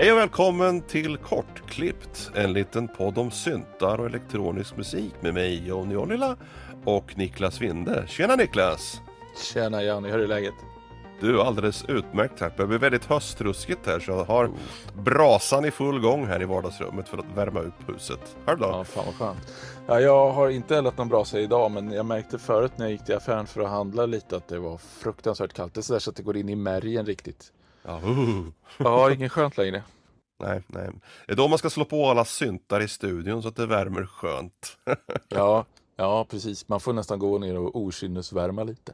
Hej och välkommen till Kortklippt, en liten podd om syntar och elektronisk musik med mig Jonny Ollila och Niklas Winde. Tjena Niklas! Tjena Janni, hur är läget? Du, alldeles utmärkt tack. Det blir väldigt höstruskigt här så jag har brasan i full gång här i vardagsrummet för att värma upp huset. Själv då? Ja, fan vad skönt. Ja, jag har inte eldat någon brasa idag men jag märkte förut när jag gick till affären för att handla lite att det var fruktansvärt kallt. Det är sådär så att det går in i märgen riktigt. Ja, uh. Ja, ingen skönt längre. Nej, nej. Det är då man ska slå på alla syntar i studion så att det värmer skönt. Ja, ja precis. Man får nästan gå ner och okynnesvärma lite.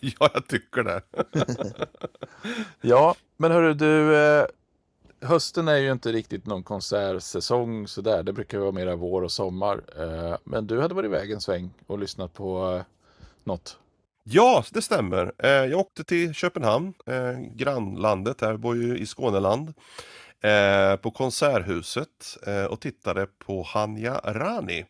ja, jag tycker det. Ja, men hörru du. Eh, hösten är ju inte riktigt någon konsertsäsong sådär. Det brukar vara mera vår och sommar. Eh, men du hade varit iväg en sväng och lyssnat på eh, något. Ja, det stämmer. Eh, jag åkte till Köpenhamn, eh, grannlandet här, jag bor ju i Skåneland, eh, på Konserthuset eh, och tittade på Hanja Rani.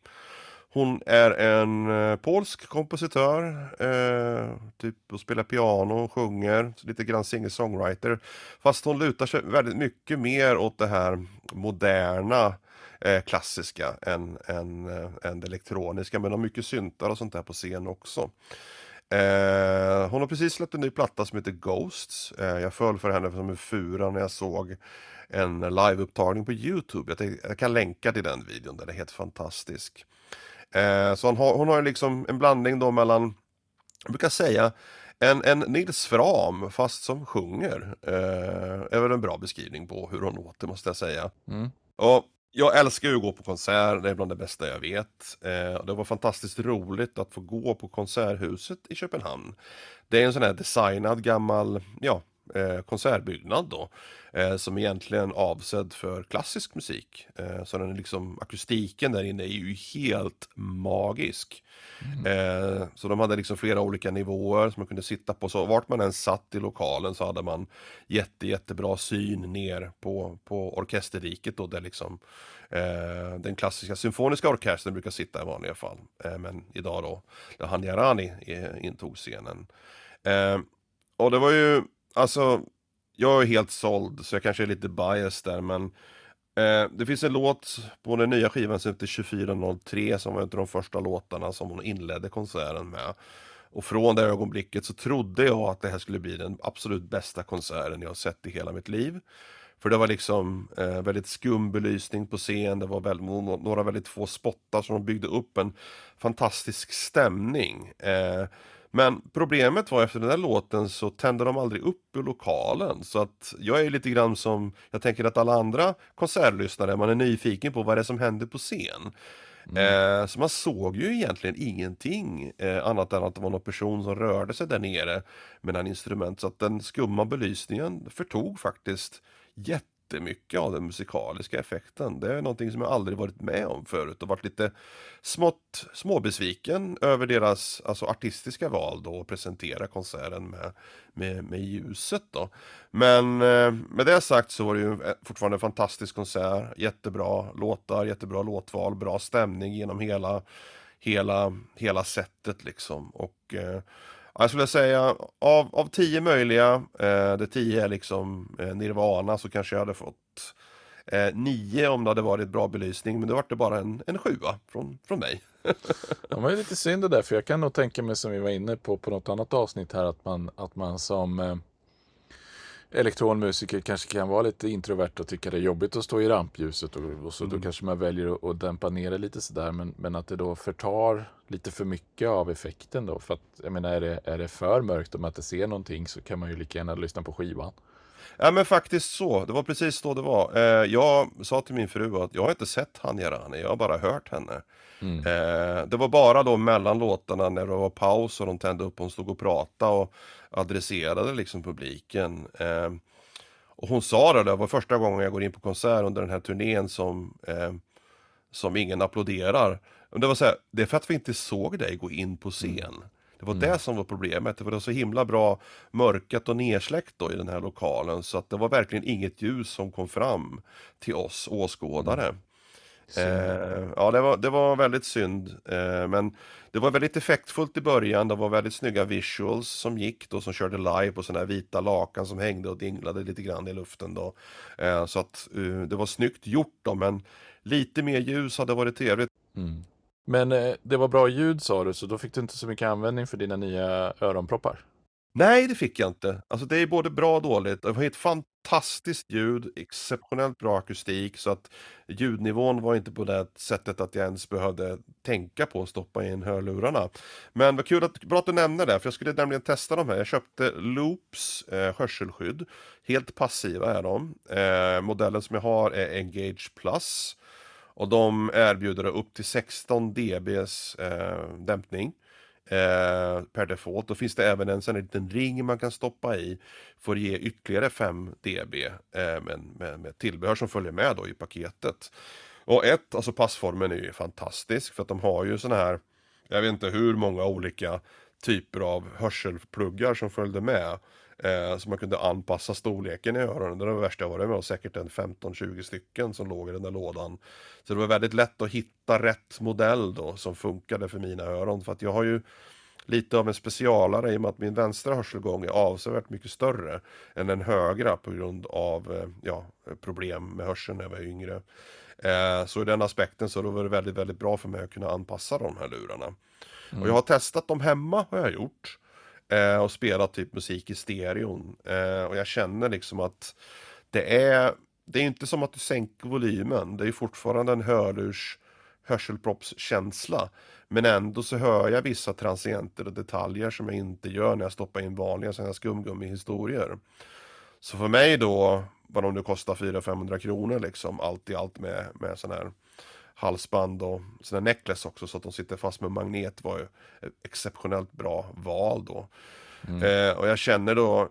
Hon är en eh, polsk kompositör, eh, typ och spelar piano och sjunger, lite grann singer-songwriter. Fast hon lutar sig väldigt mycket mer åt det här moderna eh, klassiska än, än, eh, än det elektroniska, men har mycket syntar och sånt där på scen också. Eh, hon har precis släppt en ny platta som heter Ghosts. Eh, jag föll för henne som en fura när jag såg en liveupptagning på Youtube. Jag, tänkte, jag kan länka till den videon, den är helt fantastisk. Eh, så hon har, hon har liksom en blandning då mellan, jag brukar säga, en, en Nils Fram fast som sjunger. Eh, är väl en bra beskrivning på hur hon låter måste jag säga. Mm. Och jag älskar ju att gå på konsert, det är bland det bästa jag vet. Eh, det var fantastiskt roligt att få gå på Konserthuset i Köpenhamn. Det är en sån här designad gammal, ja, eh, konsertbyggnad då. Eh, som egentligen är avsedd för klassisk musik. Eh, så den är liksom, akustiken där inne är ju helt magisk. Eh, så de hade liksom flera olika nivåer som man kunde sitta på. Så vart man än satt i lokalen så hade man jätte, jättebra syn ner på, på orkesterriket då, där liksom den klassiska symfoniska orkestern brukar sitta i vanliga fall. Men idag då, där Hanjarani intog scenen. Och det var ju, alltså, jag är helt såld så jag kanske är lite biased där men Eh, det finns en låt på den nya skivan som heter 2403 som var en av de första låtarna som hon inledde konserten med. Och från det ögonblicket så trodde jag att det här skulle bli den absolut bästa konserten jag har sett i hela mitt liv. För det var liksom eh, väldigt skum belysning på scen, det var väl, några väldigt få spottar som de byggde upp en fantastisk stämning. Eh, men problemet var efter den där låten så tände de aldrig upp i lokalen. Så att jag är lite grann som, jag tänker att alla andra konsertlyssnare, man är nyfiken på vad det är som händer på scen. Eh, så man såg ju egentligen ingenting eh, annat än att det var någon person som rörde sig där nere med en instrument. Så att den skumma belysningen förtog faktiskt jättemycket av den musikaliska effekten. Det är någonting som jag aldrig varit med om förut och varit lite smått småbesviken över deras alltså, artistiska val då att presentera konserten med, med, med ljuset då. Men eh, med det sagt så var det ju eh, fortfarande en fantastisk konsert, jättebra låtar, jättebra låtval, bra stämning genom hela hela, hela sättet liksom. Och eh, jag skulle säga av, av tio möjliga, eh, det tio är liksom eh, Nirvana, så kanske jag hade fått eh, nio om det hade varit bra belysning, men då var det bara en, en sjua från, från mig. Det var ju lite synd det där, för jag kan nog tänka mig som vi var inne på på något annat avsnitt här att man, att man som eh, elektronmusiker kanske kan vara lite introvert och tycka det är jobbigt att stå i rampljuset och, och så Mm. då kanske man väljer att, att dämpa ner det lite sådär men, men att det då förtar lite för mycket av effekten då för att jag menar är det, är det för mörkt och man inte ser någonting så kan man ju lika gärna lyssna på skivan. Ja men faktiskt så, det var precis så det var. Eh, jag sa till min fru att jag har inte sett Hanja Rani, jag har bara hört henne. Eh, det var bara då mellan låtarna när det var paus och de tände upp och hon stod och pratade och adresserade liksom publiken. Eh, och hon sa det, det var första gången jag går in på konsert under den här turnén som, eh, som ingen applåderar. Och det var så här, det är för att vi inte såg dig gå in på scen. Det var det som var problemet, det var så himla bra mörkat och nersläckt då i den här lokalen så att det var verkligen inget ljus som kom fram till oss åskådare. Eh, ja, det var, det var väldigt synd. Eh, men det var väldigt effektfullt i början. Det var väldigt snygga visuals som gick då, som körde live på sådana här vita lakan som hängde och dinglade lite grann i luften då. Eh, så att uh, det var snyggt gjort då, men lite mer ljus hade varit trevligt. Mm. Men eh, det var bra ljud sa du, så då fick du inte så mycket användning för dina nya öronproppar? Nej, det fick jag inte. Alltså det är både bra och dåligt. Det var ett fantastiskt ljud, exceptionellt bra akustik, så att ljudnivån var inte på det sättet att jag ens behövde tänka på att stoppa in hörlurarna. Men vad kul att, bra att du nämner det, för jag skulle nämligen testa de här. Jag köpte Loops eh, hörselskydd. Helt passiva är de. Eh, modellen som jag har är Engage Plus. Och de erbjuder upp till 16 dBs eh, dämpning eh, per default. Då finns det även en sån liten ring man kan stoppa i för att ge ytterligare 5 dB eh, med, med, med tillbehör som följer med då i paketet. Och ett, alltså passformen är ju fantastisk för att de har ju såna här, jag vet inte hur många olika typer av hörselpluggar som följde med. Eh, så man kunde anpassa storleken i öronen. Det var det värsta jag varit med och säkert en 15-20 stycken som låg i den där lådan. Så det var väldigt lätt att hitta rätt modell då som funkade för mina öron. För att jag har ju lite av en specialare i och med att min vänstra hörselgång är avsevärt mycket större än den högra på grund av eh, ja, problem med hörseln när jag var yngre. Eh, så i den aspekten så var det väldigt, väldigt bra för mig att kunna anpassa de här lurarna. Mm. Och jag har testat dem hemma, har jag gjort. Eh, och spelat typ musik i stereon. Eh, och jag känner liksom att det är, det är inte som att du sänker volymen. Det är fortfarande en hörlurs hörselproppskänsla. Men ändå så hör jag vissa transienter och detaljer som jag inte gör när jag stoppar in vanliga sådana skumgummi-historier. Så för mig då, vad de nu kostar 400-500 kronor liksom, allt i allt med, med sån här halsband och sina necklace också så att de sitter fast med magnet var ju exceptionellt bra val då. Mm. Eh, och jag känner då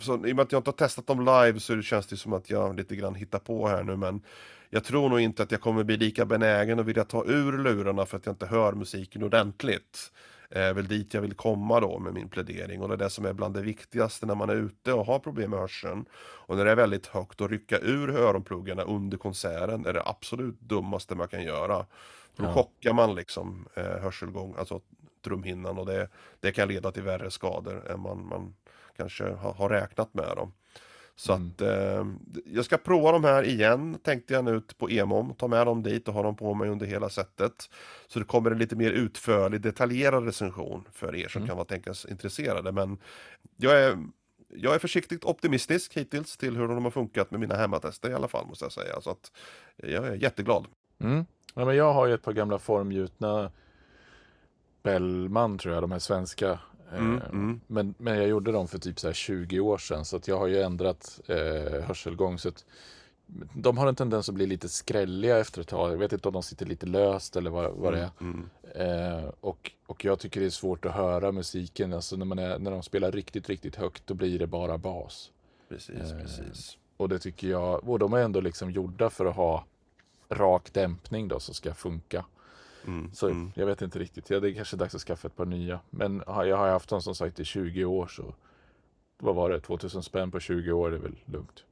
så, I och med att jag inte har testat dem live så känns det som att jag lite grann hittar på här nu men jag tror nog inte att jag kommer bli lika benägen att vilja ta ur lurarna för att jag inte hör musiken ordentligt är väl dit jag vill komma då med min plädering och det är det som är bland det viktigaste när man är ute och har problem med hörseln. Och när det är väldigt högt att rycka ur öronpluggarna under konserten är det absolut dummaste man kan göra. För då ja. chockar man liksom eh, hörselgång, alltså trumhinnan och det, det kan leda till värre skador än man, man kanske har, har räknat med. Då. Så mm. att eh, jag ska prova de här igen tänkte jag nu på EMOM, ta med dem dit och ha dem på mig under hela sättet. Så det kommer en lite mer utförlig, detaljerad recension för er som mm. kan vara tänkas intresserade. Men jag är, jag är försiktigt optimistisk hittills till hur de har funkat med mina hemmatester i alla fall måste jag säga. Så att jag är jätteglad. Mm. Ja, men jag har ju ett par gamla formgjutna Bellman tror jag, de här svenska Mm, eh, mm. Men, men jag gjorde dem för typ så 20 år sedan så att jag har ju ändrat eh, hörselgång. Så att de har en tendens att bli lite skrälliga efter ett tag. Jag vet inte om de sitter lite löst eller vad, vad det är. Mm, mm. eh, och, och jag tycker det är svårt att höra musiken. Alltså när, man är, när de spelar riktigt, riktigt högt då blir det bara bas. Precis, eh, precis. Och det tycker jag, och de är ändå liksom gjorda för att ha rak dämpning då som ska funka. Mm, så mm. jag vet inte riktigt. Ja, det är kanske dags att skaffa ett par nya. Men jag har haft dem som sagt i 20 år så vad var det? 2000 spänn på 20 år är väl lugnt.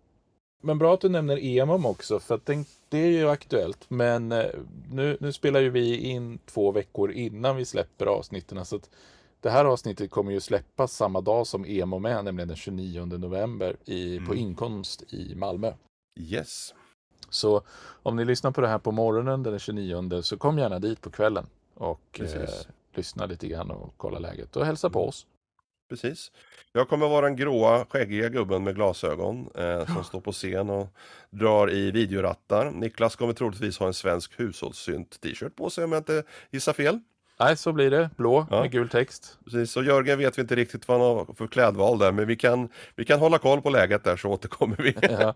Men bra att du nämner EMOM också för att det är ju aktuellt. Men eh, nu, nu spelar ju vi in två veckor innan vi släpper avsnitten. Så att det här avsnittet kommer ju släppas samma dag som EMOM är, nämligen den 29 november i, mm. på Inkomst i Malmö. Yes. Så om ni lyssnar på det här på morgonen den 29 så kom gärna dit på kvällen och eh, lyssna lite grann och kolla läget och hälsa på mm. oss. Precis. Jag kommer vara den gråa skäggiga gubben med glasögon eh, som står på scen och drar i videorattar. Niklas kommer troligtvis ha en svensk hushållssynt t-shirt på sig om jag inte gissar fel. Nej, så blir det. Blå ja. med gul text. Precis, och Jörgen vet vi inte riktigt vad han har för klädval där, men vi kan, vi kan hålla koll på läget där så återkommer vi. ja.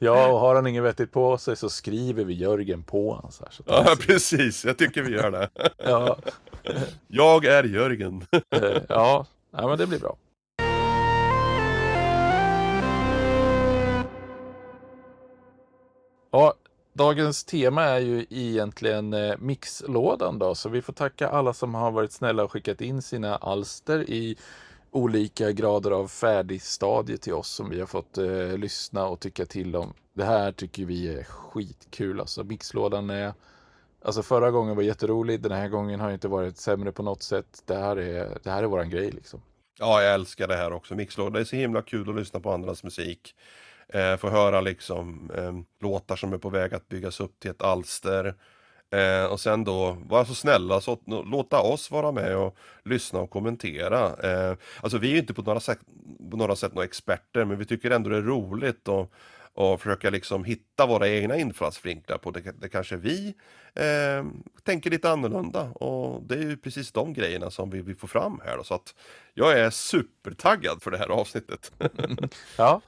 ja, och har han inget vettigt på sig så skriver vi Jörgen på honom. Så, här, så ja, precis. Jag tycker vi gör det. ja. Jag är Jörgen. Eh, ja. ja, men det blir bra. Ja, Dagens tema är ju egentligen eh, mixlådan då, så vi får tacka alla som har varit snälla och skickat in sina alster i olika grader av färdigstadie till oss som vi har fått eh, lyssna och tycka till om. Det här tycker vi är skitkul alltså. Mixlådan är Alltså förra gången var jätterolig, den här gången har inte varit sämre på något sätt. Det här är, det här är våran grej liksom. Ja, jag älskar det här också. Mixlåda, är så himla kul att lyssna på andras musik. Eh, få höra liksom eh, låtar som är på väg att byggas upp till ett alster. Eh, och sen då var så snälla så låta oss vara med och lyssna och kommentera. Eh, alltså vi är ju inte på några sätt, på några sätt några experter men vi tycker ändå det är roligt och, och försöka liksom hitta våra egna infallsvinklar på det. Det kanske vi eh, tänker lite annorlunda och det är ju precis de grejerna som vi vill få fram här då. Så att jag är supertaggad för det här avsnittet. ja,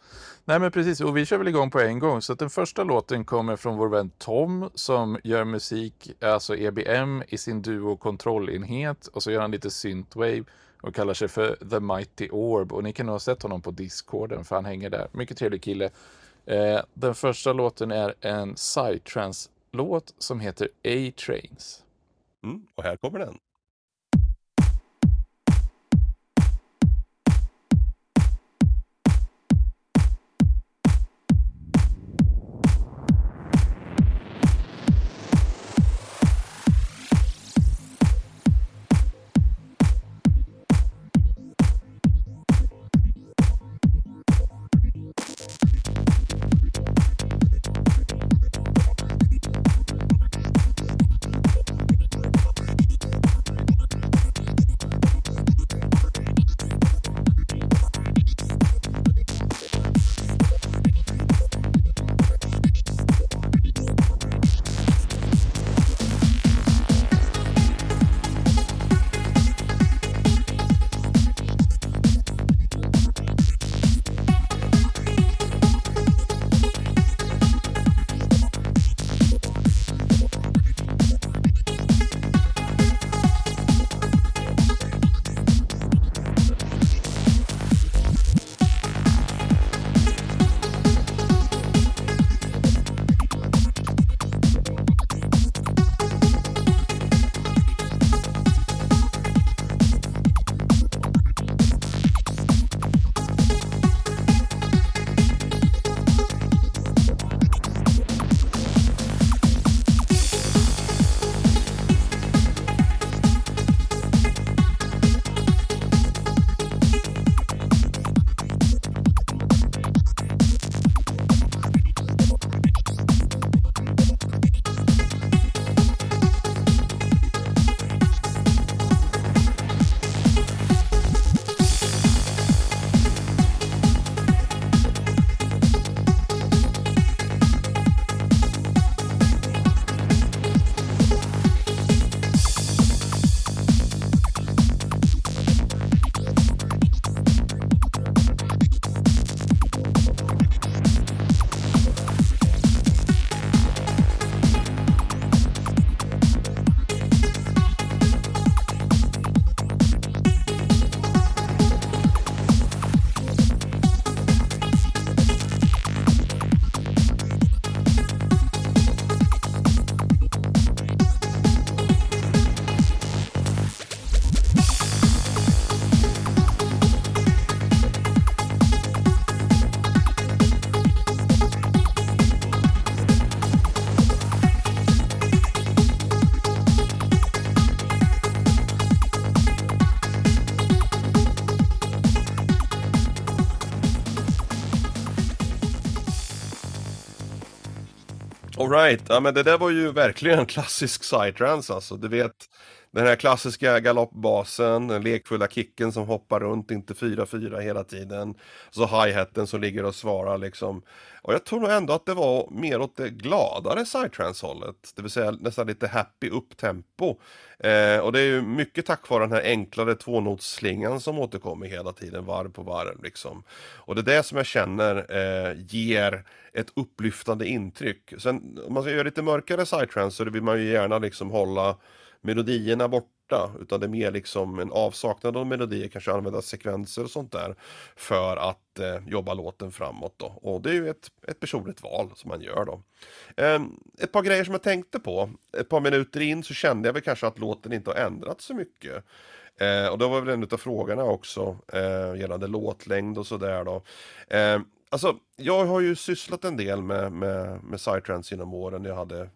nej men precis och vi kör väl igång på en gång. Så att den första låten kommer från vår vän Tom som gör musik, alltså EBM i sin duo kontrollenhet och så gör han lite synthwave och kallar sig för The Mighty Orb och ni kan nog ha sett honom på Discorden för han hänger där. Mycket trevlig kille. Eh, den första låten är en psytrance-låt som heter A-Trains. Mm, och här kommer den. Right, ja men det där var ju verkligen en klassisk sightrance alltså. Du vet den här klassiska galoppbasen, den lekfulla kicken som hoppar runt, inte 4-4 hela tiden. Så hi-haten som ligger och svarar liksom. Och jag tror nog ändå att det var mer åt det gladare psytrance-hållet. Det vill säga nästan lite happy up-tempo. Eh, och det är ju mycket tack vare den här enklare tvånotsslingan som återkommer hela tiden, varv på varv liksom. Och det är det som jag känner eh, ger ett upplyftande intryck. Sen om man ska göra lite mörkare psytrance så vill man ju gärna liksom hålla melodierna borta utan det är mer liksom en avsaknad av melodier, kanske använda sekvenser och sånt där för att eh, jobba låten framåt då. Och det är ju ett, ett personligt val som man gör då. Eh, ett par grejer som jag tänkte på, ett par minuter in så kände jag väl kanske att låten inte har ändrats så mycket. Eh, och det var väl en av frågorna också eh, gällande låtlängd och sådär då. Eh, alltså, jag har ju sysslat en del med, med, med Psytrance genom åren. Jag hade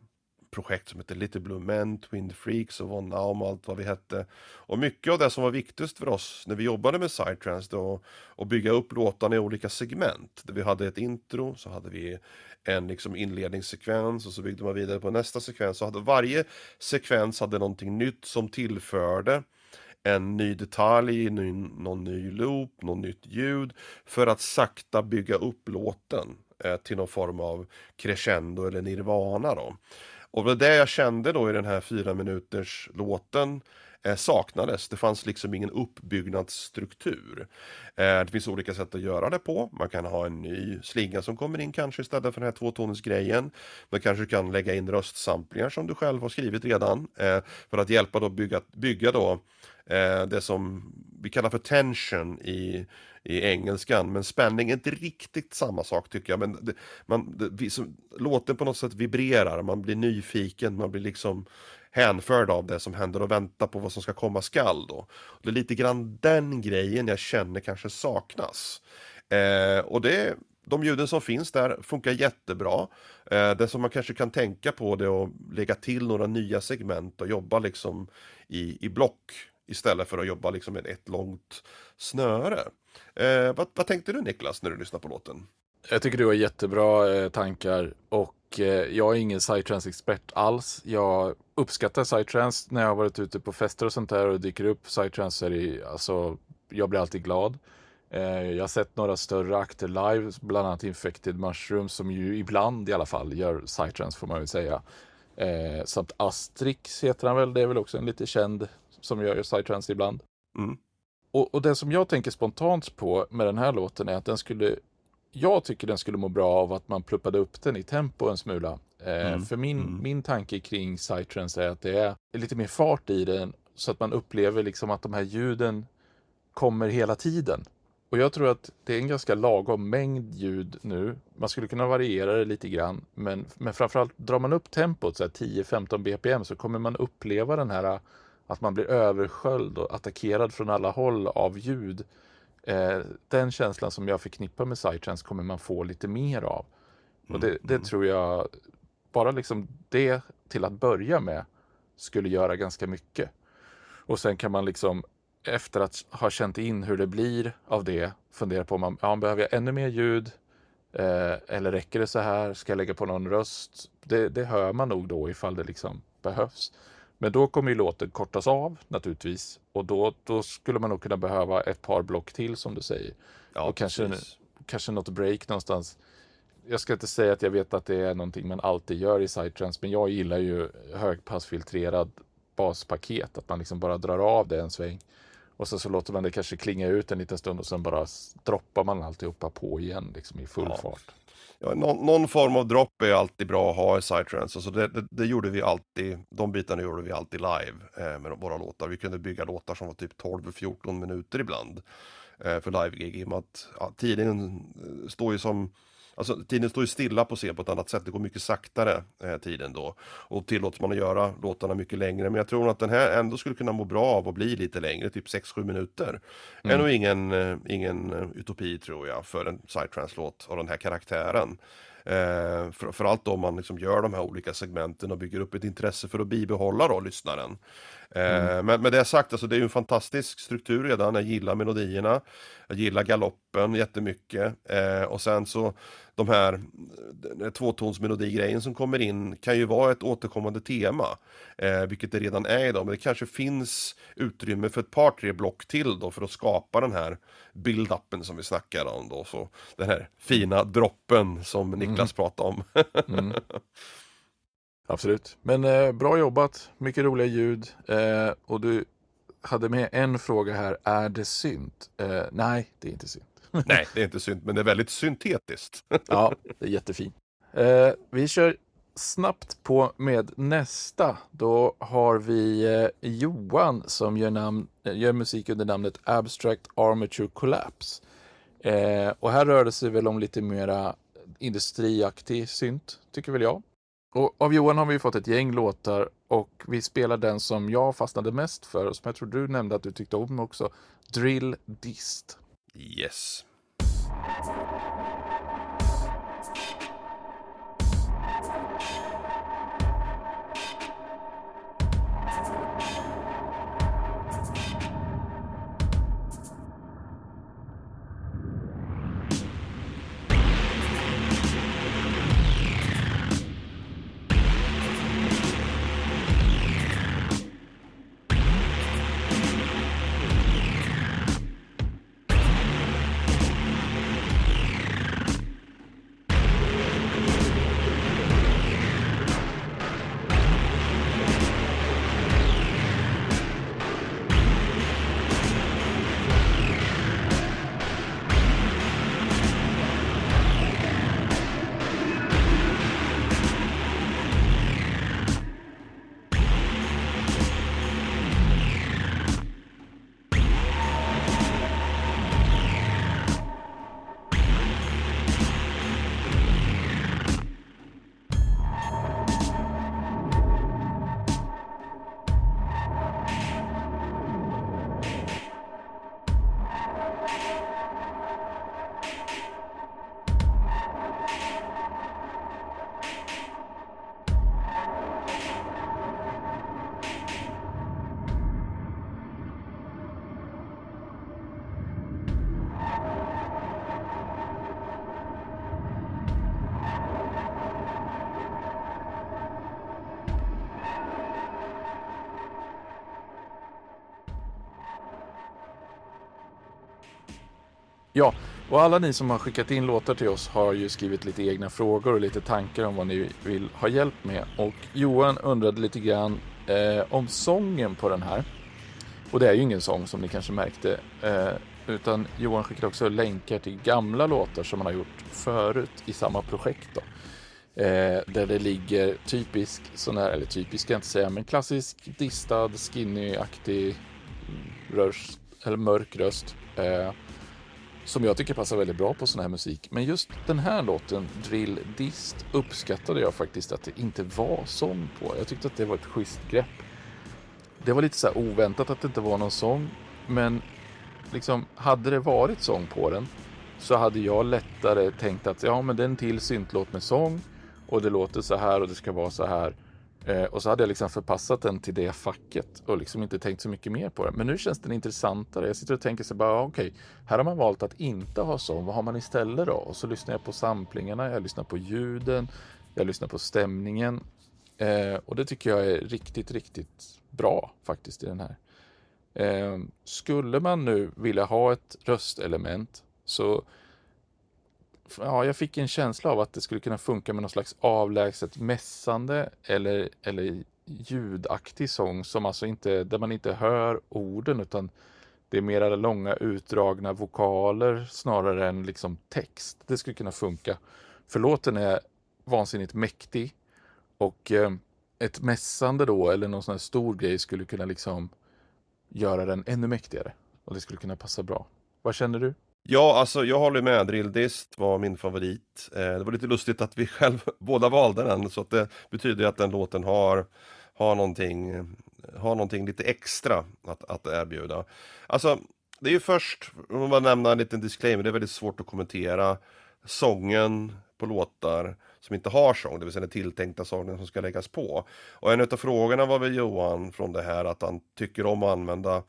projekt som hette Little Blue Men, Twin Freaks och Von Naum och allt vad vi hette. Och mycket av det som var viktigast för oss när vi jobbade med Psytrance då, att bygga upp låtarna i olika segment. Där vi hade ett intro, så hade vi en liksom inledningssekvens och så byggde man vidare på nästa sekvens. Så hade varje sekvens hade någonting nytt som tillförde en ny detalj, ny, någon ny loop, något nytt ljud för att sakta bygga upp låten eh, till någon form av crescendo eller nirvana då. Och det det jag kände då i den här fyra minuters låten eh, saknades. Det fanns liksom ingen uppbyggnadsstruktur. Eh, det finns olika sätt att göra det på. Man kan ha en ny slinga som kommer in kanske istället för den här tvåtonsgrejen. Man kanske kan lägga in röstsamplingar som du själv har skrivit redan eh, för att hjälpa då bygga, bygga då eh, det som vi kallar för tension i i engelskan. Men spänning är inte riktigt samma sak tycker jag. Men det, man, det, som, låten på något sätt vibrerar, man blir nyfiken, man blir liksom hänförd av det som händer och väntar på vad som ska komma skall då. Det är lite grann den grejen jag känner kanske saknas. Eh, och det de ljuden som finns där funkar jättebra. Eh, det som man kanske kan tänka på det är att lägga till några nya segment och jobba liksom i, i block istället för att jobba liksom med ett långt snöre. Eh, vad, vad, tänkte du Niklas när du lyssnade på låten? Jag tycker du har jättebra eh, tankar och eh, jag är ingen psytrance-expert alls. Jag uppskattar psytrance när jag har varit ute på fester och sånt där och dyker upp psytrance är det, alltså, jag blir alltid glad. Eh, jag har sett några större akter live, bland annat Infected Mushrooms som ju ibland i alla fall gör psytrance får man väl säga. Eh, samt Astrix heter han väl, det är väl också en lite känd som gör psytrance ibland. Mm. Och, och det som jag tänker spontant på med den här låten är att den skulle jag tycker den skulle må bra av att man pluppade upp den i tempo en smula. Eh, mm. För min, mm. min tanke kring Psytrance är att det är lite mer fart i den så att man upplever liksom att de här ljuden kommer hela tiden. Och jag tror att det är en ganska lagom mängd ljud nu. Man skulle kunna variera det lite grann, men, men framförallt drar man upp tempot 10-15 bpm så kommer man uppleva den här att man blir översköljd och attackerad från alla håll av ljud. Eh, den känslan som jag förknippar med Psytrance kommer man få lite mer av. Och det, det, mm. tror jag, bara liksom det till att börja med skulle göra ganska mycket. Och sen kan man liksom efter att ha känt in hur det blir av det fundera på om man ja, behöver jag ännu mer ljud eh, eller räcker det så här? Ska jag lägga på någon röst? Det, det hör man nog då ifall det liksom behövs. Men då kommer ju låten kortas av naturligtvis och då, då skulle man nog kunna behöva ett par block till som du säger. Ja, och kanske, kanske något break någonstans. Jag ska inte säga att jag vet att det är någonting man alltid gör i sidetrans, men jag gillar ju högpassfiltrerad baspaket, att man liksom bara drar av det en sväng. Och så, så låter man det kanske klinga ut en liten stund och sen bara droppar man alltihopa på igen liksom i full ja. fart ja, någon, någon, form av dropp är alltid bra att ha i Psytrance. Alltså det, det, det, gjorde vi alltid, de bitarna gjorde vi alltid live eh, med våra låtar. Vi kunde bygga låtar som var typ 12-14 minuter ibland eh, för live-gig. I och med att ja, tiden eh, står ju som Alltså tiden står ju stilla på scen på ett annat sätt, det går mycket saktare eh, tiden då. Och tillåts man att göra låtarna mycket längre. Men jag tror att den här ändå skulle kunna må bra av att bli lite längre, typ 6-7 minuter. Mm. är nog ingen, eh, ingen eh, utopi tror jag för en psytrance-låt av den här karaktären. Eh, framförallt om man liksom gör de här olika segmenten och bygger upp ett intresse för att bibehålla då lyssnaren. Eh, mm. Men med det sagt, alltså, det är ju en fantastisk struktur redan. Jag gillar melodierna. Jag gillar galoppen jättemycket. Eh, och sen så de här tvåtonsmelodigrejen som kommer in kan ju vara ett återkommande tema. Eh, vilket det redan är idag. Men det kanske finns utrymme för ett par, tre block till då för att skapa den här build-upen som vi snackar om då. Så den här fina droppen som Niklas mm. pratade om. mm. Absolut. Men eh, bra jobbat, mycket roliga ljud. Eh, och du hade med en fråga här, är det synt? Eh, nej, det är inte synt. nej, det är inte synt, men det är väldigt syntetiskt. ja, det är jättefint. Eh, vi kör snabbt på med nästa. Då har vi eh, Johan som gör, namn, gör musik under namnet Abstract Armature Collapse. Eh, och här rör det sig väl om lite mera industriaktig synt, tycker väl jag. Och av Johan har vi fått ett gäng låtar och vi spelar den som jag fastnade mest för och som jag tror du nämnde att du tyckte om också. Drill Dist. Yes. Och alla ni som har skickat in låtar till oss har ju skrivit lite egna frågor och lite tankar om vad ni vill ha hjälp med. Och Johan undrade lite grann eh, om sången på den här. Och det är ju ingen sång som ni kanske märkte. Eh, utan Johan skickade också länkar till gamla låtar som han har gjort förut i samma projekt. Då. Eh, där det ligger typisk sån här, eller typisk kan jag inte säga, men klassisk distad, skinny-aktig mm, röst, eller mörk röst. Eh, som jag tycker passar väldigt bra på sån här musik. Men just den här låten, Drill Dist, uppskattade jag faktiskt att det inte var sång på. Jag tyckte att det var ett schysst grepp. Det var lite så oväntat att det inte var någon sång, men liksom hade det varit sång på den så hade jag lättare tänkt att ja, men det är en till syntlåt med sång och det låter så här och det ska vara så här. Eh, och så hade jag liksom förpassat den till det facket och liksom inte tänkt så mycket mer på det. Men nu känns den intressantare. Jag sitter och tänker så bara, ah, okej, okay, här har man valt att inte ha sån, Vad har man istället då? Och så lyssnar jag på samplingarna, jag lyssnar på ljuden, jag lyssnar på stämningen. Eh, och det tycker jag är riktigt, riktigt bra faktiskt i den här. Eh, skulle man nu vilja ha ett röstelement så ja, jag fick en känsla av att det skulle kunna funka med någon slags avlägset mässande eller, eller ljudaktig sång som alltså inte, där man inte hör orden utan det är mera långa utdragna vokaler snarare än liksom text. Det skulle kunna funka. För låten är vansinnigt mäktig och eh, ett mässande då eller någon sån här stor grej skulle kunna liksom göra den ännu mäktigare och det skulle kunna passa bra. Vad känner du? Ja, alltså jag håller med. Drilldist var min favorit. Eh, det var lite lustigt att vi själv båda valde den, så att det betyder att den låten har, har, någonting, eh, har någonting lite extra att, att erbjuda. Alltså, det är ju först, om man bara nämna en liten disclaimer, det är väldigt svårt att kommentera sången på låtar som inte har sång, det vill säga den tilltänkta sången som ska läggas på. Och en av frågorna var väl Johan från det här att han tycker om att använda,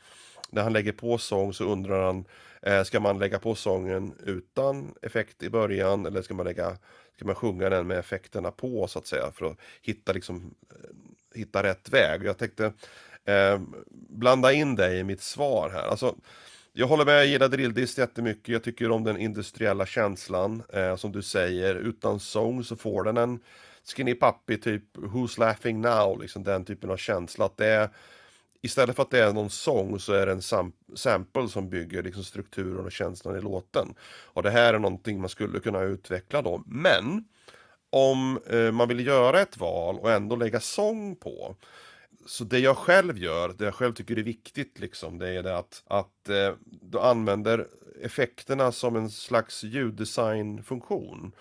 när han lägger på sång så undrar han Eh, ska man lägga på sången utan effekt i början eller ska man, lägga, ska man sjunga den med effekterna på så att säga för att hitta, liksom, eh, hitta rätt väg. Jag tänkte eh, blanda in dig i mitt svar här. Alltså, jag håller med, jag gillar drilldist jättemycket. Jag tycker om den industriella känslan. Eh, som du säger, utan sång så får den en Skinny Puppy typ Who's Laughing Now, liksom den typen av känsla. Att det är istället för att det är någon sång så är det en sam sample som bygger liksom strukturen och känslan i låten. Och det här är någonting man skulle kunna utveckla då. Men om eh, man vill göra ett val och ändå lägga sång på. Så det jag själv gör, det jag själv tycker är viktigt liksom, det är det att, att eh, du använder effekterna som en slags ljuddesignfunktion.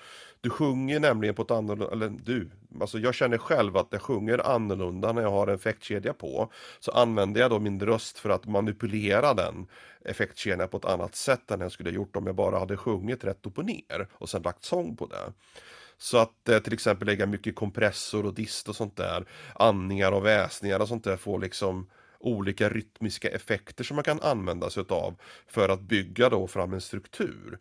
Du sjunger nämligen på ett annorlunda, eller du, alltså jag känner själv att jag sjunger annorlunda när jag har en effektkedja på. Så använder jag då min röst för att manipulera den effektkedjan på ett annat sätt än jag skulle gjort om jag bara hade sjungit rätt upp och ner och sen lagt sång på det. Så att eh, till exempel lägga mycket kompressor och dist och sånt där, andningar och väsningar och sånt där får liksom olika rytmiska effekter som man kan använda sig av för att bygga då fram en struktur.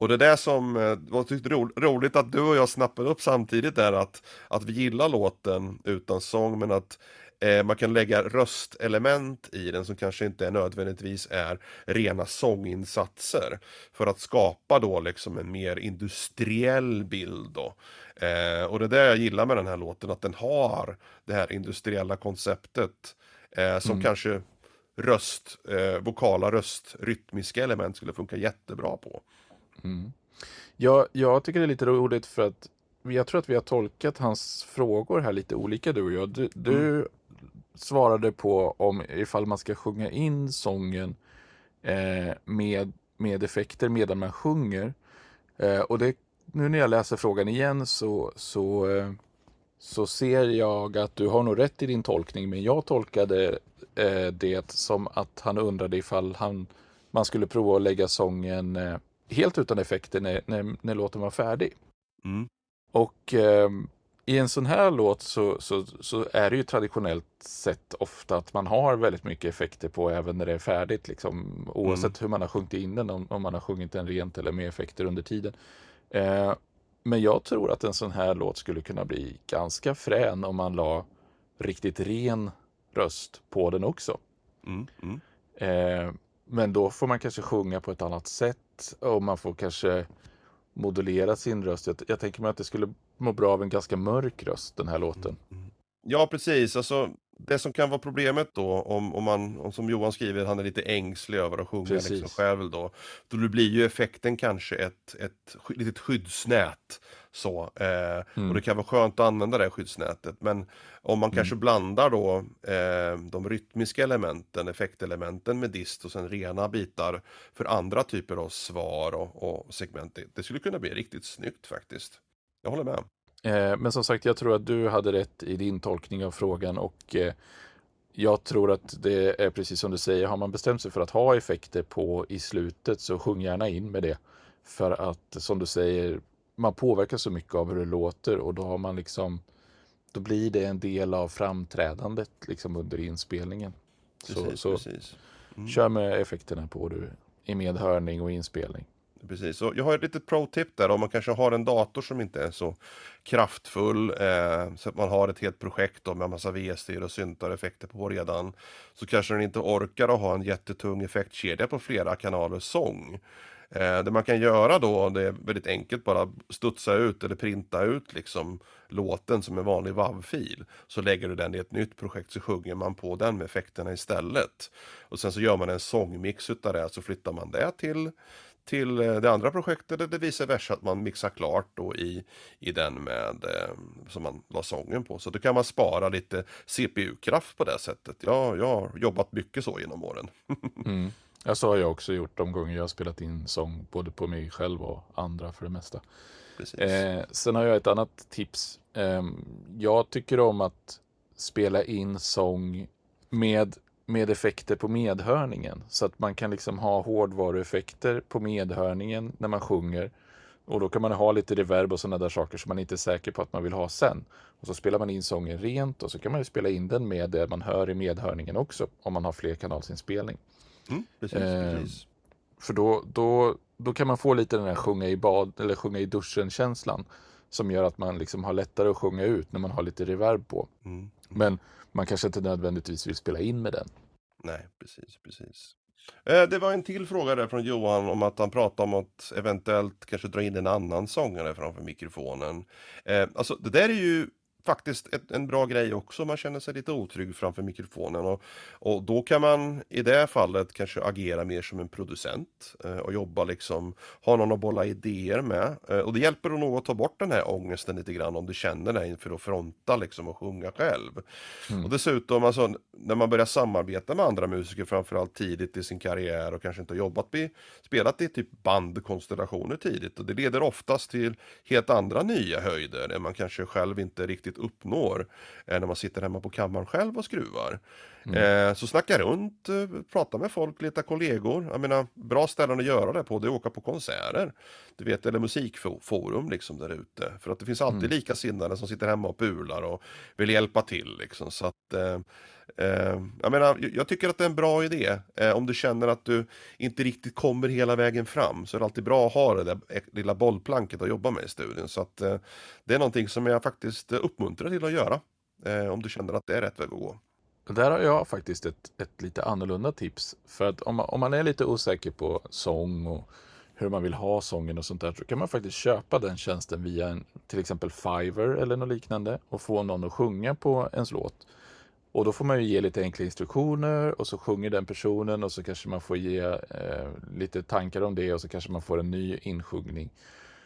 Och det där som eh, var tyckte ro, roligt att du och jag snappade upp samtidigt är att, att vi gillar låten utan sång men att eh, man kan lägga röstelement i den som kanske inte nödvändigtvis är rena sånginsatser för att skapa då liksom en mer industriell bild då. Eh, och det är det jag gillar med den här låten, att den har det här industriella konceptet eh, som mm. kanske röst, eh, vokala röst, rytmiska element skulle funka jättebra på. Mm. Ja, jag tycker det är lite roligt för att jag tror att vi har tolkat hans frågor här lite olika du och jag. Du, du mm. svarade på om ifall man ska sjunga in sången eh, med, med effekter medan man sjunger. Eh, och det, nu när jag läser frågan igen så, så, eh, så ser jag att du har nog rätt i din tolkning, men jag tolkade eh, det som att han undrade ifall han, man skulle prova att lägga sången eh, helt utan effekter när, när, när låten var färdig. Mm. Och eh, i en sån här låt så, så, så, är det ju traditionellt sett ofta att man har väldigt mycket effekter på även när det är färdigt. Liksom, oavsett mm. hur man har sjungit in den, om, om, man har sjungit den rent eller med effekter under tiden. Eh, men jag tror att en sån här låt skulle kunna bli ganska frän om man la riktigt ren röst på den också. Mm. Mm. Eh, men då får man kanske sjunga på ett annat sätt och man får kanske modulera sin röst. Jag, jag tänker mig att det skulle må bra av en ganska mörk röst, den här låten. Mm. Ja, precis. Alltså, det som kan vara problemet då, om, om man, om, som Johan skriver, han är lite ängslig över att sjunga liksom själv då. Då blir ju effekten kanske ett, ett litet skyddsnät. Så, eh, mm. Och det kan vara skönt att använda det skyddsnätet. Men om man mm. kanske blandar då eh, de rytmiska elementen, effektelementen med dist och sen rena bitar för andra typer av svar och, och segment. Det, det skulle kunna bli riktigt snyggt faktiskt. Jag håller med. Eh, men som sagt, jag tror att du hade rätt i din tolkning av frågan och eh, jag tror att det är precis som du säger, har man bestämt sig för att ha effekter på i slutet så sjung gärna in med det. För att som du säger, man påverkas så mycket av hur det låter och då har man liksom då blir det en del av framträdandet liksom under inspelningen. Precis, så, så. Mm. kör med effekterna på du i medhörning och inspelning. Precis, och jag har ett litet pro-tip där om man kanske har en dator som inte är så kraftfull eh, så att man har ett helt projekt då, med massa V-styr och syntar effekter på redan. Så kanske den inte orkar att ha en jättetung effektkedja på flera kanalers sång. Eh, det man kan göra då, det är väldigt enkelt, bara studsa ut eller printa ut liksom låten som en vanlig WAV-fil. Så lägger du den i ett nytt projekt så sjunger man på den med effekterna istället. Och sen så gör man en sångmix utav det, så flyttar man det till till eh, det andra projektet, eller vice versa, att man mixar klart då i, i den med eh, som man la sången på. Så då kan man spara lite CPU-kraft på det sättet. Ja, jag har jobbat mycket så genom åren. mm. Ja, så har jag också gjort de gånger jag har spelat in sång, både på mig själv och andra för det mesta. Eh, sen har jag ett annat tips. Eh, jag tycker om att spela in sång med med effekter på medhörningen. Så att man kan liksom ha hårdvarueffekter på medhörningen när man sjunger. Och då kan man ha lite reverb och sådana där saker som man inte är säker på att man vill ha sen. Och så spelar man in sången rent och så kan man spela in den med det man hör i medhörningen också om man har flerkanalsinspelning. Mm, precis, eh, precis. För då, då, då kan man få lite den här sjunga i bad eller sjunga i duschen känslan som gör att man liksom har lättare att sjunga ut när man har lite reverb på. Mm. Men man kanske inte nödvändigtvis vill spela in med den. Nej, precis, precis. Eh, det var en till fråga där från Johan om att han pratade om att eventuellt kanske dra in en annan sångare framför mikrofonen. Eh, alltså det där är ju faktiskt ett, en bra grej också. Man känner sig lite otrygg framför mikrofonen och, och då kan man i det fallet kanske agera mer som en producent eh, och jobba liksom, ha någon att bolla idéer med. Eh, och det hjälper nog att ta bort den här ångesten lite grann om du känner dig inför att fronta liksom och sjunga själv. Mm. Och dessutom, alltså, när man börjar samarbeta med andra musiker, framförallt tidigt i sin karriär och kanske inte har jobbat med, spelat i typ bandkonstellationer tidigt och det leder oftast till helt andra nya höjder än man kanske själv inte riktigt uppnår eh, när man sitter hemma på kammaren själv och skruvar. Mm. Eh, så snacka runt, eh, prata med folk, leta kollegor. Jag menar, bra ställen att göra det på, det är att åka på konserter. Du vet, eller musikforum liksom där ute. För att det finns alltid mm. likasinnade som sitter hemma och pular och vill hjälpa till liksom. Så att, eh, jag menar, jag tycker att det är en bra idé. Eh, om du känner att du inte riktigt kommer hela vägen fram så är det alltid bra att ha det där lilla bollplanket att jobba med i studion. Så att eh, det är någonting som jag faktiskt eh, uppmuntrar till att göra. Eh, om du känner att det är rätt väg att gå. Där har jag faktiskt ett, ett lite annorlunda tips. För att om man, om man är lite osäker på sång och hur man vill ha sången och sånt där så kan man faktiskt köpa den tjänsten via en, till exempel Fiverr eller något liknande och få någon att sjunga på ens låt. Och då får man ju ge lite enkla instruktioner och så sjunger den personen och så kanske man får ge eh, lite tankar om det och så kanske man får en ny insjungning.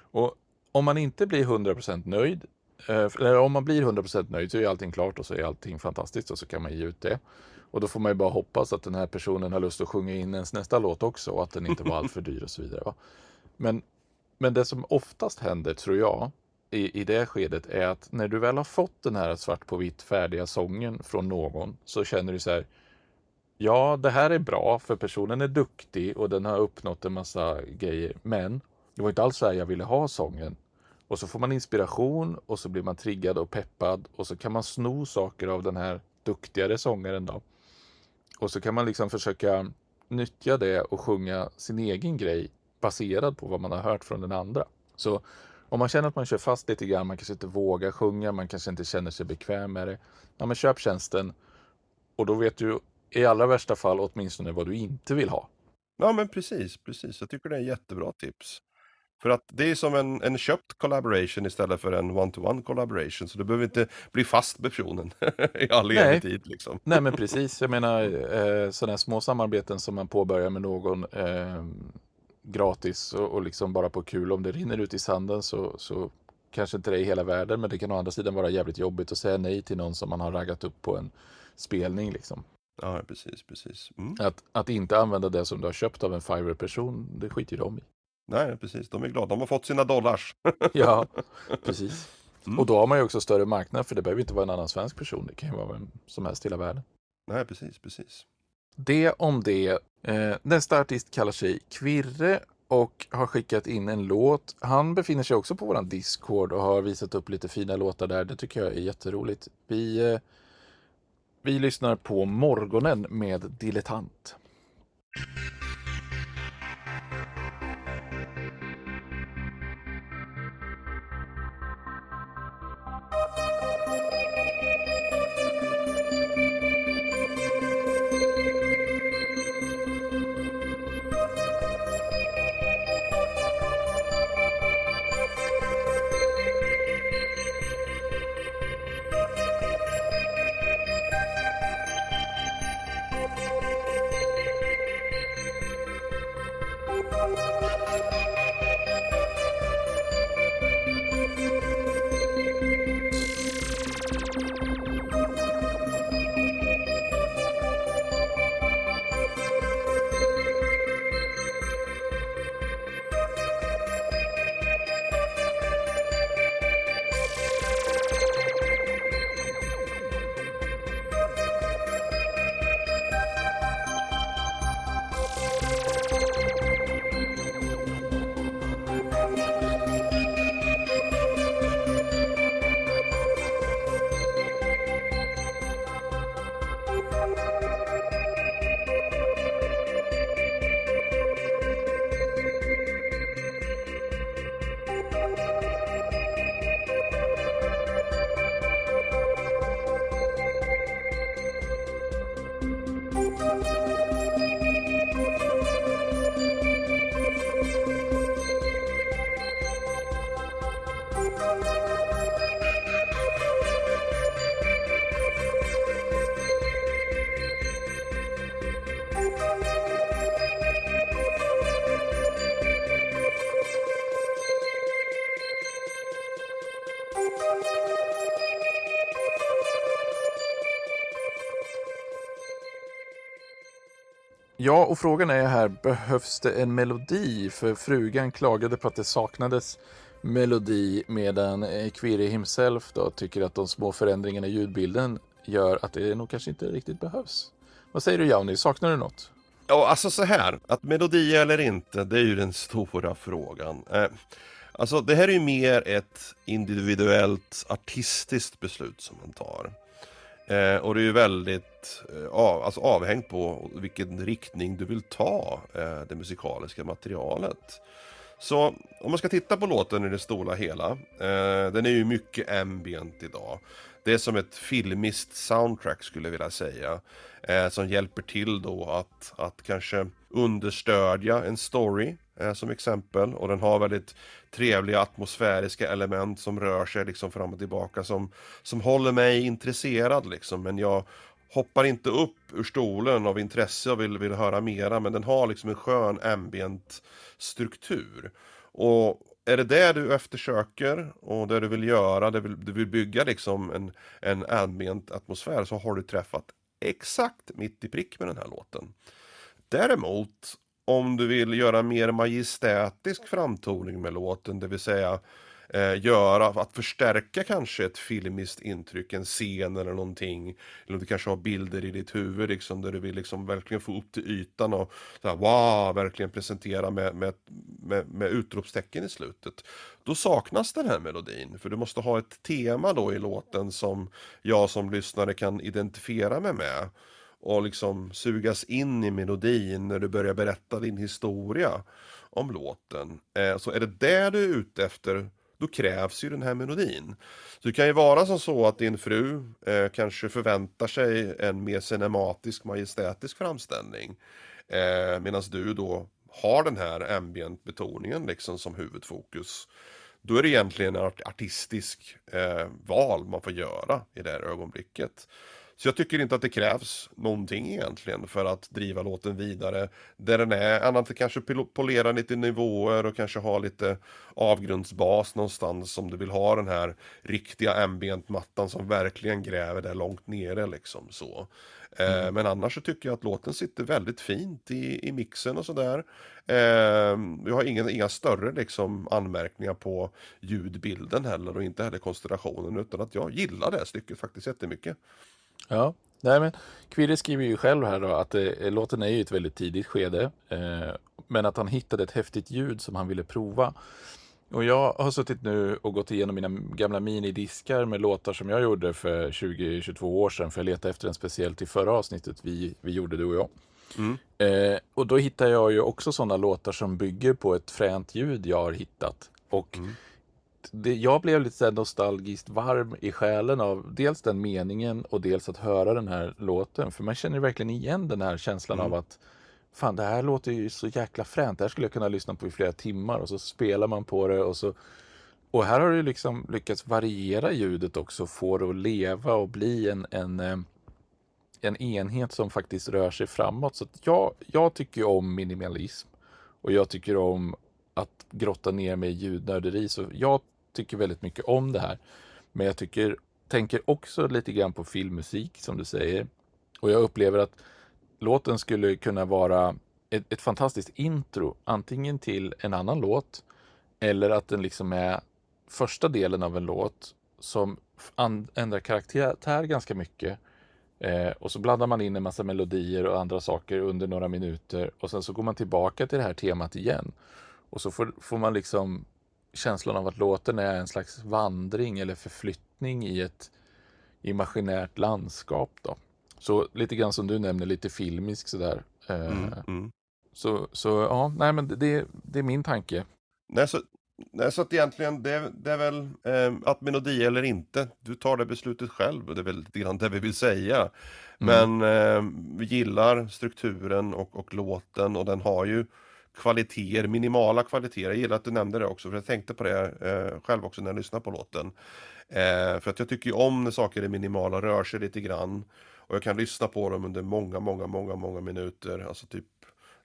Och om man inte blir 100% nöjd Eh, eller om man blir 100% nöjd så är allting klart och så är allting fantastiskt och så kan man ge ut det. Och då får man ju bara hoppas att den här personen har lust att sjunga in ens nästa låt också och att den inte var alltför dyr och så vidare. Va? Men, men det som oftast händer, tror jag, i, i det skedet är att när du väl har fått den här svart på vitt färdiga sången från någon så känner du så här Ja, det här är bra för personen är duktig och den har uppnått en massa grejer. Men det var inte alls så här jag ville ha sången. Och så får man inspiration och så blir man triggad och peppad och så kan man sno saker av den här duktigare sångaren då. Och så kan man liksom försöka nyttja det och sjunga sin egen grej baserad på vad man har hört från den andra. Så om man känner att man kör fast lite grann, man kanske inte vågar sjunga, man kanske inte känner sig bekväm med det. Ja, men köp tjänsten och då vet du i allra värsta fall åtminstone vad du inte vill ha. Ja men precis, precis. Jag tycker det är en jättebra tips. För att det är som en, en köpt collaboration istället för en one-to-one collaboration. Så du behöver inte bli fast med personen i all evig tid. Liksom. Nej men precis, jag menar eh, sådana små samarbeten som man påbörjar med någon eh, gratis och, och, liksom bara på kul. Om det rinner ut i sanden så, så kanske inte det är hela världen. Men det kan å andra sidan vara jävligt jobbigt att säga nej till någon som man har raggat upp på en spelning. Liksom. Ja, precis, precis. Mm. Att, att inte använda det som du har köpt av en Fiverr-person, det skiter ju de i. Nej, precis. De är glada. De har fått sina dollars. ja, precis. Mm. Och då har man ju också större marknad för det behöver inte vara en annan svensk person. Det kan ju vara vem som helst i hela världen. Nej, precis, precis. Det om det. Eh, nästa artist kallar sig Kvirre och har skickat in en låt. Han befinner sig också på våran Discord och har visat upp lite fina låtar där. Det tycker jag är jätteroligt. Vi, eh, vi lyssnar på Morgonen med Dilettant. Ja, och frågan är här, behövs det en melodi? För frugan klagade på att det saknades melodi medan eh, Quiri himself då tycker att de små förändringarna i ljudbilden gör att det nog kanske inte riktigt behövs. Vad säger du Jauni, saknar du något? Ja, alltså så här, att melodi eller inte, det är ju den stora frågan. Eh, alltså det här är ju mer ett individuellt artistiskt beslut som man tar. Eh, och det är ju väldigt eh, av, alltså avhängt på vilken riktning du vill ta eh, det musikaliska materialet. Så om man ska titta på låten i det stora hela, eh, den är ju mycket ambient idag. Det är som ett filmiskt soundtrack skulle jag vilja säga. Eh, som hjälper till då att, att kanske understödja en story Eh, som exempel. Och den har väldigt trevliga atmosfäriska element som rör sig liksom fram och tillbaka som, som håller mig intresserad liksom. Men jag hoppar inte upp ur stolen av intresse och vill, vill höra mera. Men den har liksom en skön ambient struktur. Och är det det du eftersöker och det du vill göra, det vill, du vill bygga liksom en, en ambient atmosfär så har du träffat exakt mitt i prick med den här låten. Däremot, om du vill göra mer majestätisk framtoning med låten, det vill säga eh, göra, att förstärka kanske ett filmiskt intryck, en scen eller någonting. Eller du kanske har bilder i ditt huvud liksom, där du vill liksom verkligen få upp till ytan och så här, wow, verkligen presentera med, med, med, med utropstecken i slutet. Då saknas den här melodin, för du måste ha ett tema då i låten som jag som lyssnare kan identifiera mig med och liksom sugas in i melodin när du börjar berätta din historia om låten. Eh, så är det det du är ute efter då krävs ju den här melodin. Så det kan ju vara som så att din fru eh, kanske förväntar sig en mer cinematisk, majestätisk framställning. Eh, Medan du då har den här ambient-betoningen liksom som huvudfokus. Då är det egentligen en artistisk eh, val man får göra i det här ögonblicket. Så jag tycker inte att det krävs någonting egentligen för att driva låten vidare där den är, annat än kanske polera lite nivåer och kanske ha lite avgrundsbas någonstans om du vill ha den här riktiga ambient-mattan som verkligen gräver där långt nere liksom så. Eh, mm. Men annars så tycker jag att låten sitter väldigt fint i, i mixen och sådär. Eh, jag har ingen, inga större liksom anmärkningar på ljudbilden heller och inte heller konstellationen utan att jag gillar det stycket faktiskt jättemycket. Ja, nej men Quirre skriver ju själv här då att eh, låten är i ett väldigt tidigt skede. Eh, men att han hittade ett häftigt ljud som han ville prova. Och jag har suttit nu och gått igenom mina gamla minidiskar med låtar som jag gjorde för 20-22 år sedan. För jag letade efter en speciell till förra avsnittet vi, vi gjorde, du och jag. Mm. Eh, och då hittar jag ju också sådana låtar som bygger på ett fränt ljud jag har hittat. Och mm det, jag blev lite så nostalgiskt varm i själen av dels den meningen och dels att höra den här låten. För man känner verkligen igen den här känslan mm. av att fan det här låter ju så jäkla fränt. Det här skulle jag kunna lyssna på i flera timmar och så spelar man på det och så och här har du liksom lyckats variera ljudet också, få det att leva och bli en, en, eh, en enhet som faktiskt rör sig framåt. Så jag, jag tycker om minimalism och jag tycker om att grotta ner mig i ljudnörderi. Så jag tycker väldigt mycket om det här. Men jag tycker, tänker också lite grann på filmmusik som du säger. Och jag upplever att låten skulle kunna vara ett, ett fantastiskt intro, antingen till en annan låt eller att den liksom är första delen av en låt som ändrar karaktär ganska mycket. Eh, och så blandar man in en massa melodier och andra saker under några minuter och sen så går man tillbaka till det här temat igen. Och så får, får man liksom känslan av att låten är en slags vandring eller förflyttning i ett imaginärt landskap. Då. Så lite grann som du nämner, lite filmisk sådär. Eh, mm, mm. Så, så ja, nej men det, det är min tanke. Nej, så, nej, så att egentligen det, det är väl eh, att melodi eller inte, du tar det beslutet själv och det är väl lite grann det vi vill säga. Mm. Men eh, vi gillar strukturen och, och låten och den har ju kvaliteter, minimala kvaliteter. Jag gillar att du nämnde det också, för jag tänkte på det eh, själv också när jag lyssnade på låten. Eh, för att jag tycker ju om när saker är minimala, rör sig lite grann. Och jag kan lyssna på dem under många, många, många, många minuter. Alltså typ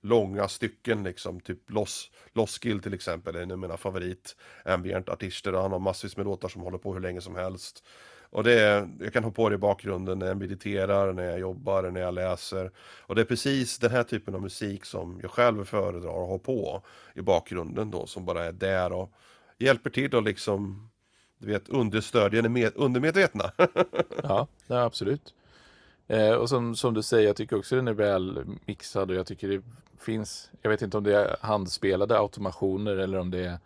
långa stycken liksom. Typ Loss, Loskill till exempel är en av mina favorit ambient artister. Han har massvis med låtar som håller på hur länge som helst. Och det är, jag kan ha på det i bakgrunden när jag mediterar, när jag jobbar, när jag läser. Och det är precis den här typen av musik som jag själv föredrar att ha på i bakgrunden då, som bara är där och hjälper till att liksom, du vet, understödja det med, undermedvetna. ja, ja, absolut. Eh, och som, som du säger, jag tycker också den är väl mixad och jag tycker det finns, jag vet inte om det är handspelade automationer eller om det är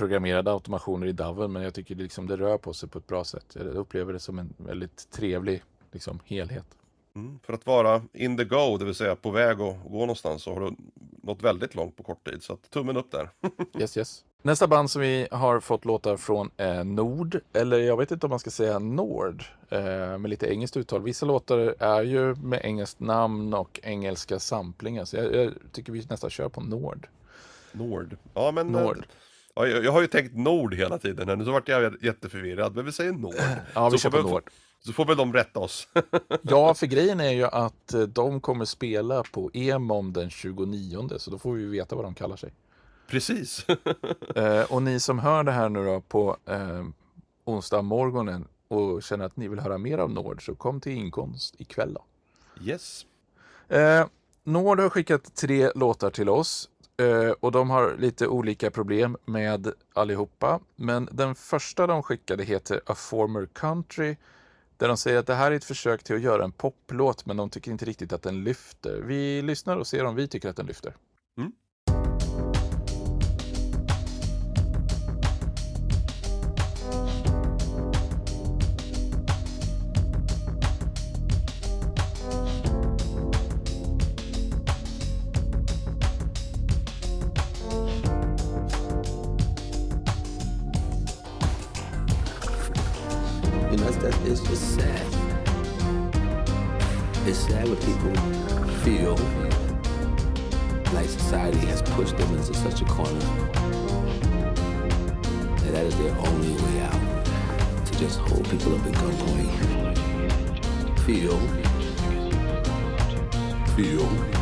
programmerade automationer i DAVen, men jag tycker det, liksom, det rör på sig på ett bra sätt. Jag upplever det som en väldigt trevlig liksom, helhet. Mm, för att vara in the go, det vill säga på väg att gå någonstans, så har du nått väldigt långt på kort tid. Så att, tummen upp där. yes, yes. Nästa band som vi har fått låtar från är Nord, eller jag vet inte om man ska säga Nord, eh, med lite engelskt uttal. Vissa låtar är ju med engelskt namn och engelska samplingar, så jag, jag tycker vi nästan kör på Nord. Nord. Ja, men Nord. Ja, jag, jag, har ju tänkt Nord hela tiden här, nu så vart jag jätteförvirrad, men vi säger Nord. ja, vi så kör på Nord. Så får väl de rätta oss. ja, för grejen är ju att eh, de kommer spela på EMOM den 29, så då får vi veta vad de kallar sig. Precis. eh, och ni som hör det här nu då på eh, onsdag morgonen och känner att ni vill höra mer av Nord så kom till Inkomst ikväll då. Yes. Eh, Nord har skickat tre låtar till oss Eh, och de har lite olika problem med allihopa. Men den första de skickade heter A Former Country där de säger att det här är ett försök till att göra en poplåt men de tycker inte riktigt att den lyfter. Vi lyssnar och ser om vi tycker att den lyfter. You know, that is it's just sad. It's sad when people feel like society has pushed them into such a corner that that is their only way out to just hold people up at gunpoint. Feel. Feel.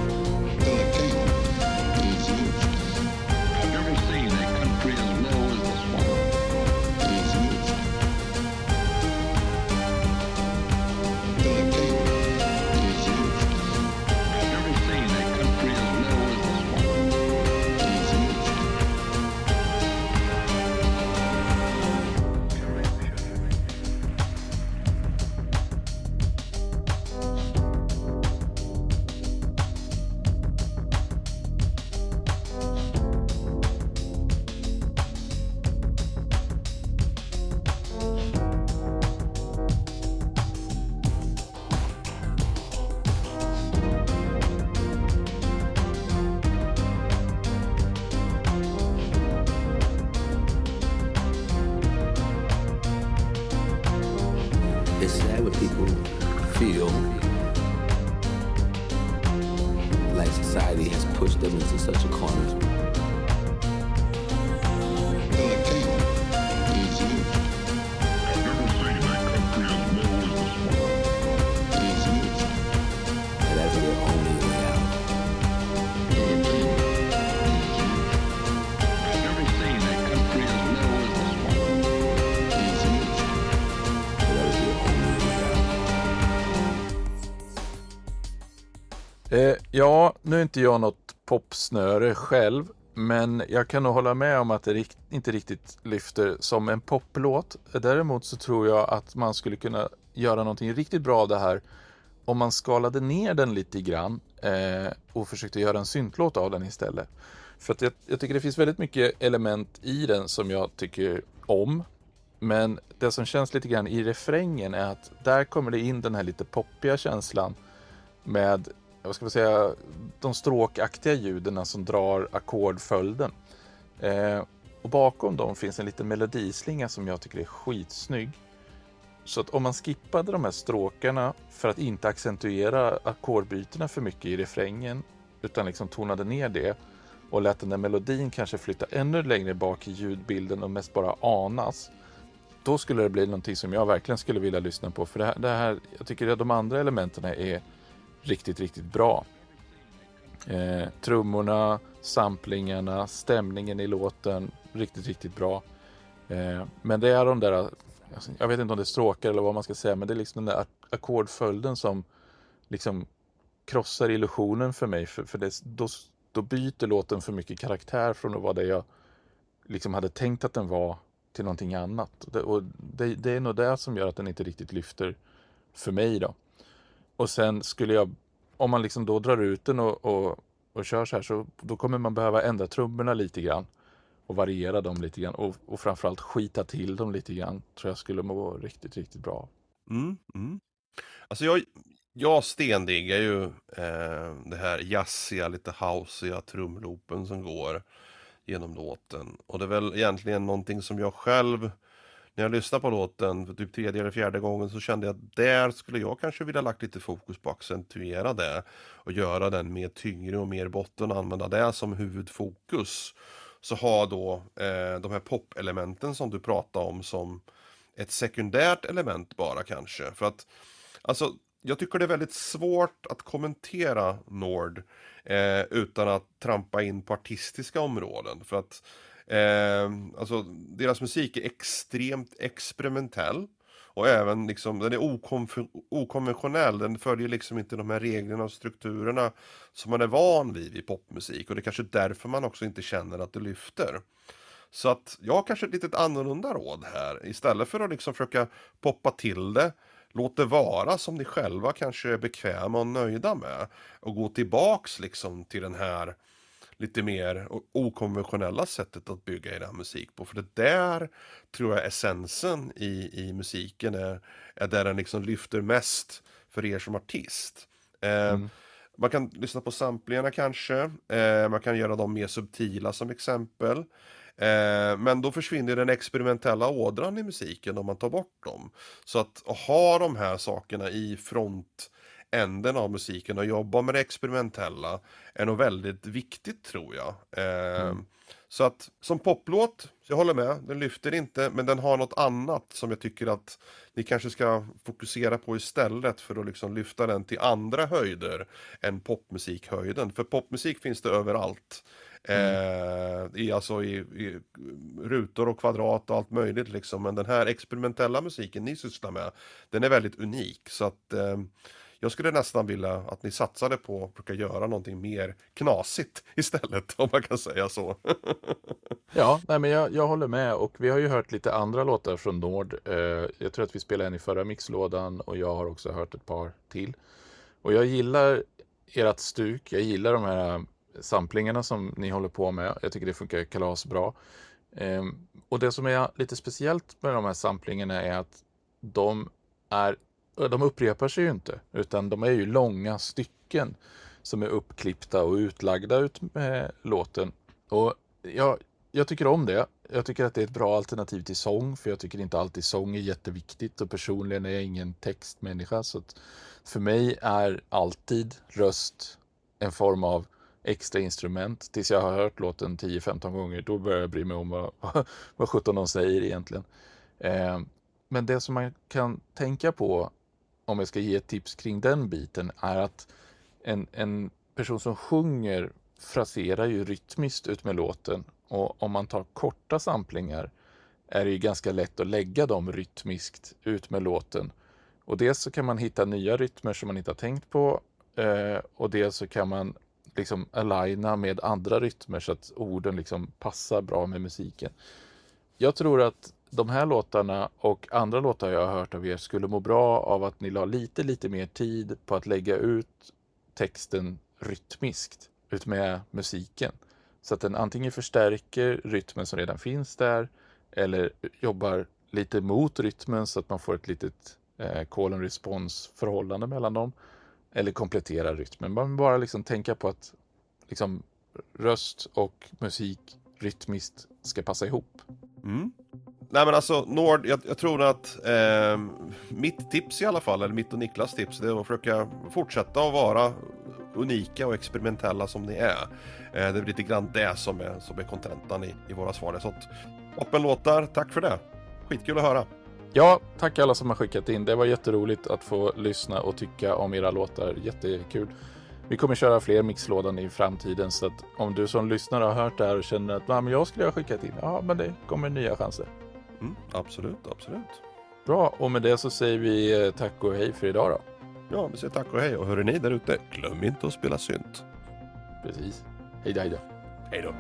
Eh, ja, nu är inte jag något popsnöre själv, men jag kan nog hålla med om att det rikt inte riktigt lyfter som en poplåt. Däremot så tror jag att man skulle kunna göra någonting riktigt bra av det här om man skalade ner den lite grann eh, och försökte göra en syntlåt av den istället. För att jag, jag, tycker det finns väldigt mycket element i den som jag tycker om. Men det som känns lite grann i refrängen är att där kommer det in den här lite poppiga känslan med vad ska man säga, de stråkaktiga ljuden som drar ackordföljden. Eh, och bakom dem finns en liten melodislinga som jag tycker är skitsnygg. Så att om man skippade de här stråkarna för att inte accentuera ackordbytena för mycket i refrängen utan liksom tonade ner det och lät den där melodin kanske flytta ännu längre bak i ljudbilden och mest bara anas. Då skulle det bli någonting som jag verkligen skulle vilja lyssna på. För det här, det här jag tycker att de andra elementen är riktigt, riktigt bra. Eh, trummorna, samplingarna, stämningen i låten, riktigt, riktigt bra. Eh, men det är de där alltså, jag vet inte om det är stråkar eller vad man ska säga, men det är liksom den där ackordföljden som liksom krossar illusionen för mig. För, för det, då, då byter låten för mycket karaktär från att vara det jag liksom hade tänkt att den var till någonting annat. Det, och det, det, är nog det som gör att den inte riktigt lyfter för mig då. Och sen skulle jag, om man liksom då drar ut den och, och, och kör så här så då kommer man behöva ändra trummorna lite grann och variera dem lite grann och, och framförallt skita till dem lite grann tror jag skulle må riktigt, riktigt bra. Mm, mm. Alltså jag, jag stendiggar ju eh, det här jazziga, lite houseiga trumloopen som går genom låten. Och det är väl egentligen någonting som jag själv, när jag lyssnar på låten för typ tredje eller fjärde gången så kände jag att där skulle jag kanske vilja lagt lite fokus på att accentuera det och göra den mer tyngre och mer botten och använda det som huvudfokus. Så ha då eh, de här pop-elementen som du pratade om som ett sekundärt element bara kanske. För att alltså jag tycker det är väldigt svårt att kommentera Nord eh, utan att trampa in på artistiska områden. För att eh, alltså, deras musik är extremt experimentell. Och även liksom, den är okonventionell, den följer liksom inte de här reglerna och strukturerna som man är van vid i popmusik. Och det är kanske därför man också inte känner att det lyfter. Så att jag har kanske ett litet annorlunda råd här. Istället för att liksom försöka poppa till det låt det vara som ni själva kanske är bekväma och nöjda med. Och gå tillbaks liksom till den här lite mer okonventionella sättet att bygga er musik på. För det där tror jag essensen i, i musiken är, är där den liksom lyfter mest för er som artist. Eh, mm. Man kan lyssna på samplingarna kanske, eh, man kan göra dem mer subtila som exempel. Eh, men då försvinner den experimentella ådran i musiken om man tar bort dem. Så att ha de här sakerna i frontänden av musiken och jobba med det experimentella är nog väldigt viktigt tror jag. Eh, mm. Så att som poplåt, jag håller med, den lyfter inte men den har något annat som jag tycker att ni kanske ska fokusera på istället för att liksom lyfta den till andra höjder än popmusikhöjden. För popmusik finns det överallt. Mm. Eh, i, alltså i, i, rutor och kvadrat och allt möjligt liksom. Men den här experimentella musiken ni sysslar med, den är väldigt unik. Så att eh, jag skulle nästan vilja att ni satsade på att försöka göra någonting mer knasigt istället, om man kan säga så. ja, nej, men jag, jag håller med och vi har ju hört lite andra låtar från Nord. Eh, jag tror att vi spelade en i förra mixlådan och jag har också hört ett par till. Och jag gillar ert stuk, jag gillar de här samplingarna som ni håller på med. Jag tycker det funkar kalasbra. Eh, och det som är lite speciellt med de här samplingarna är att de, är, de upprepar sig ju inte, utan de är ju långa stycken som är uppklippta och utlagda ut med låten. Och jag, jag tycker om det. Jag tycker att det är ett bra alternativ till sång, för jag tycker inte alltid sång är jätteviktigt och personligen är jag ingen textmänniska. Så för mig är alltid röst en form av extra instrument tills jag har hört låten 10-15 gånger. Då börjar jag bry mig om vad, vad 17 de säger egentligen. Eh, men det som man kan tänka på om jag ska ge ett tips kring den biten är att en, en person som sjunger fraserar ju rytmiskt ut med låten och om man tar korta samplingar är det ju ganska lätt att lägga dem rytmiskt ut med låten. Och dels så kan man hitta nya rytmer som man inte har tänkt på eh, och dels så kan man liksom aligna med andra rytmer så att orden liksom passar bra med musiken. Jag tror att de här låtarna och andra låtar jag har hört av er skulle må bra av att ni la lite, lite mer tid på att lägga ut texten rytmiskt utmed musiken. Så att den antingen förstärker rytmen som redan finns där eller jobbar lite mot rytmen så att man får ett litet eh, call and response förhållande mellan dem eller kompletterar rytmen. Man bara liksom tänka på att liksom, röst och musik rytmiskt ska passa ihop. Mm. Nej men alltså Nord, jag, jag tror att eh, mitt tips i alla fall, eller mitt och Niklas tips, det är att försöka fortsätta att vara unika och experimentella som ni är. Eh, det är lite grann det som är, som är kontentan i, i våra svar. Så att, tack för det! Skitkul att höra! Ja, tack alla som har skickat in. Det var jätteroligt att få lyssna och tycka om era låtar. Jättekul. Vi kommer köra fler mixlådan i framtiden så att om du som lyssnare har hört det här och känner att men jag skulle ha skickat in, ja men det kommer nya chanser. Mm, absolut, absolut. Bra, och med det så säger vi eh, tack och hej för idag då. Ja, vi säger tack och hej och hörru ni där ute, glöm inte att spela synt. Precis. Hej då, hej då. Hej då.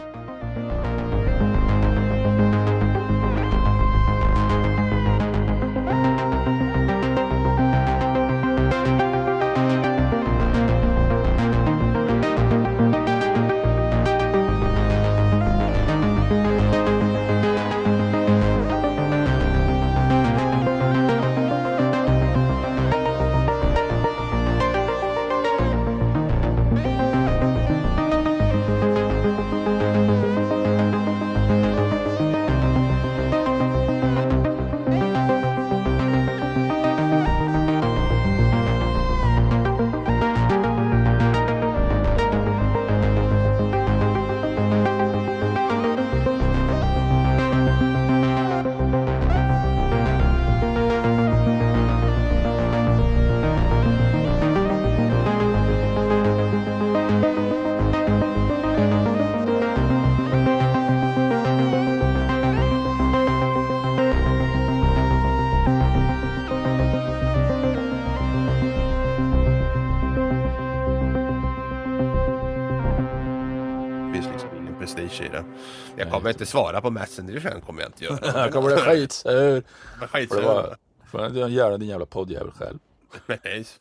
kommer inte svara på Messenger sen kommer jag inte göra. Jag kommer bli skitsur. Skitsur. Får jag inte göra din jävla poddjävel själv? Nej.